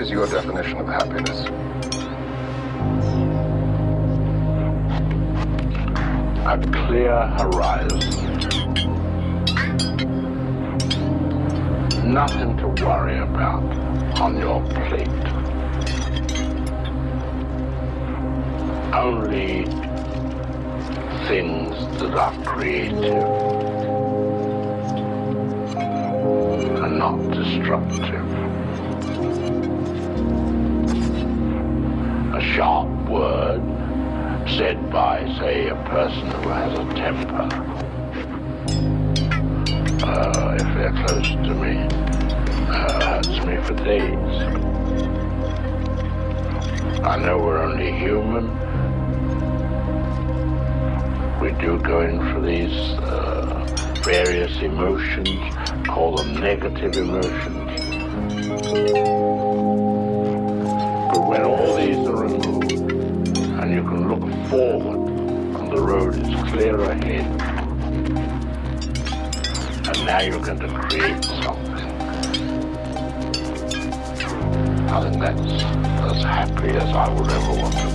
Is your definition of happiness? A clear horizon. Nothing to worry about on your plate. Only things that are creative and not destructive. Said by, say, a person who has a temper. Uh, if they're close to me, uh, hurts me for days. I know we're only human. We do go in for these uh, various emotions, call them negative emotions. Clear ahead, and now you're going to create something. I think that's as happy as I would ever want to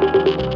be. Bye.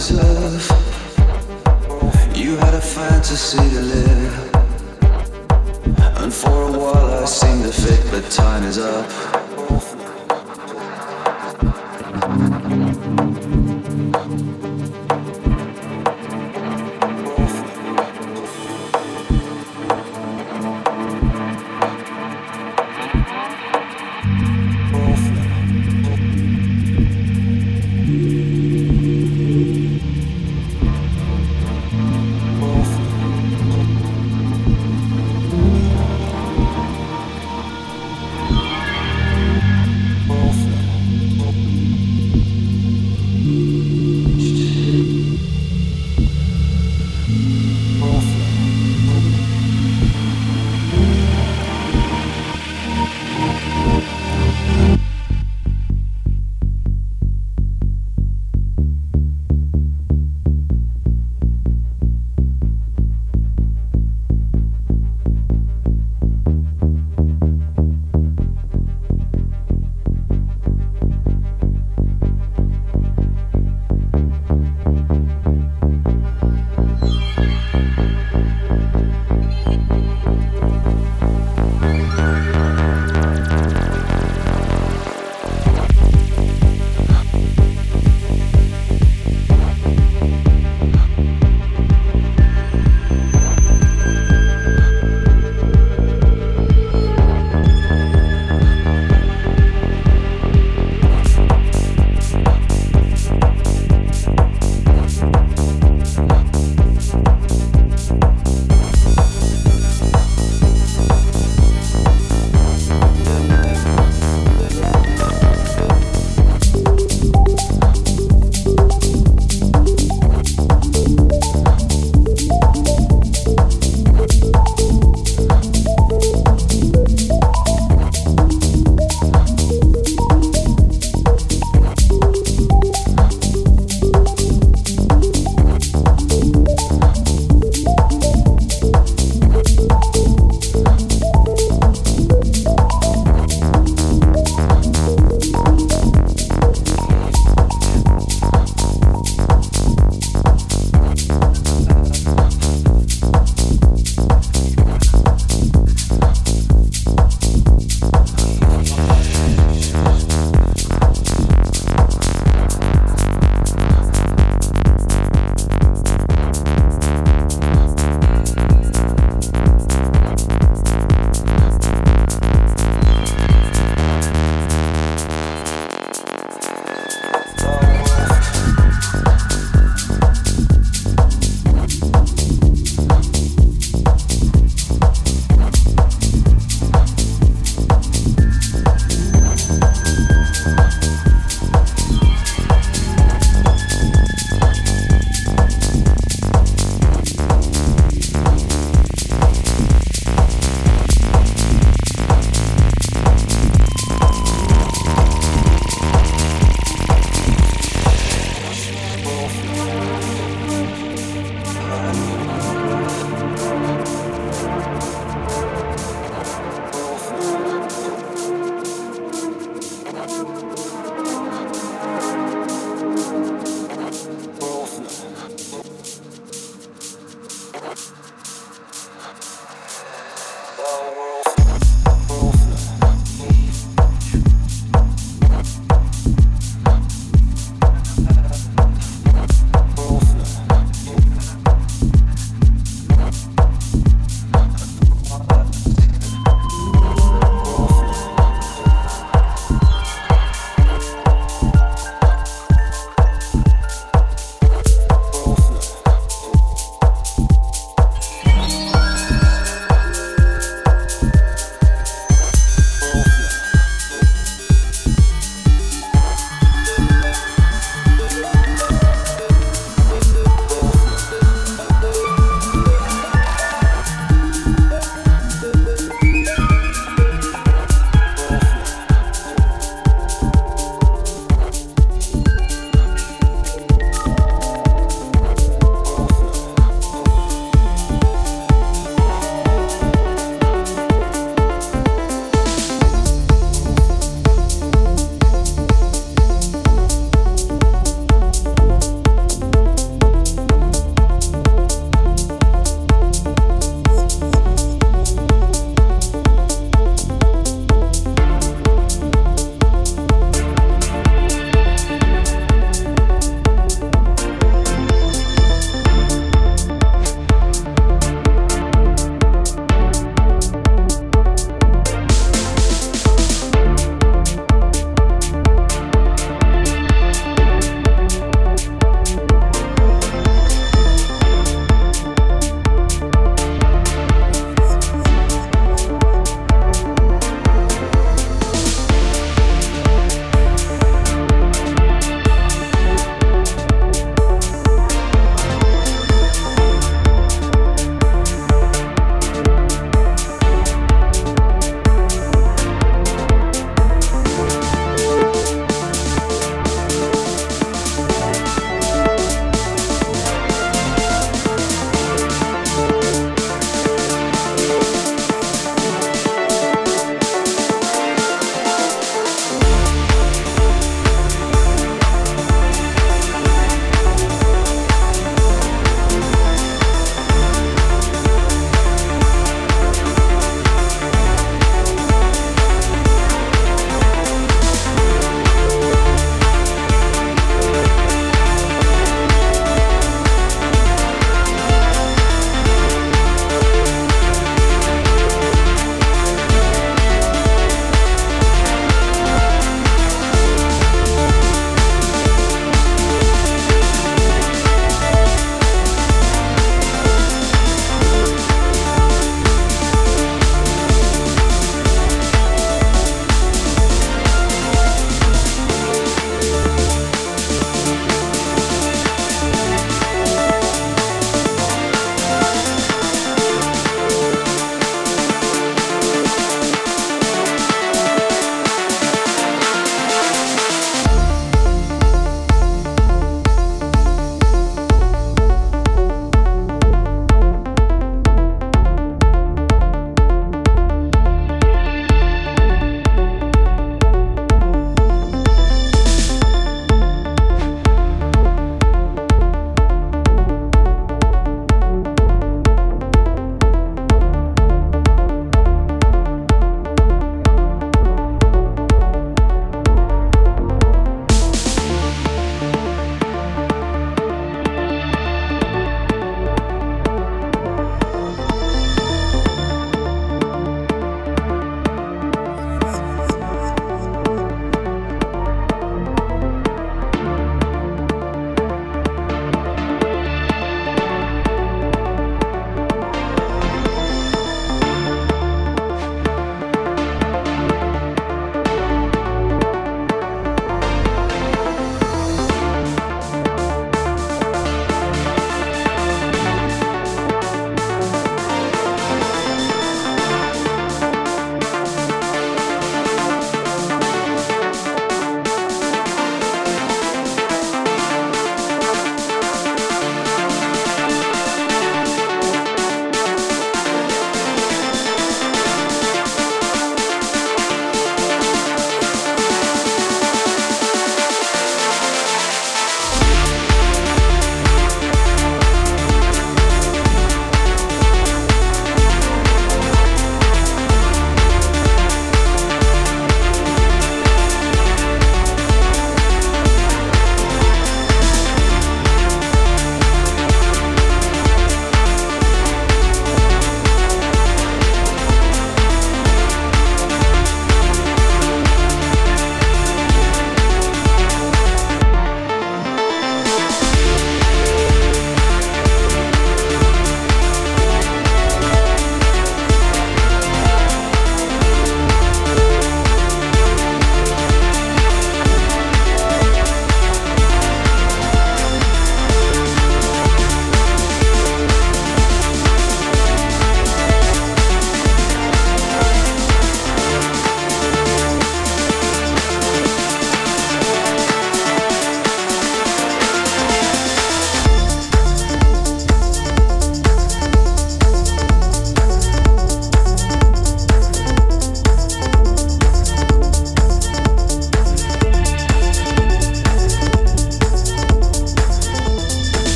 You had a fantasy to live. And for a while I seemed to fit, but time is up.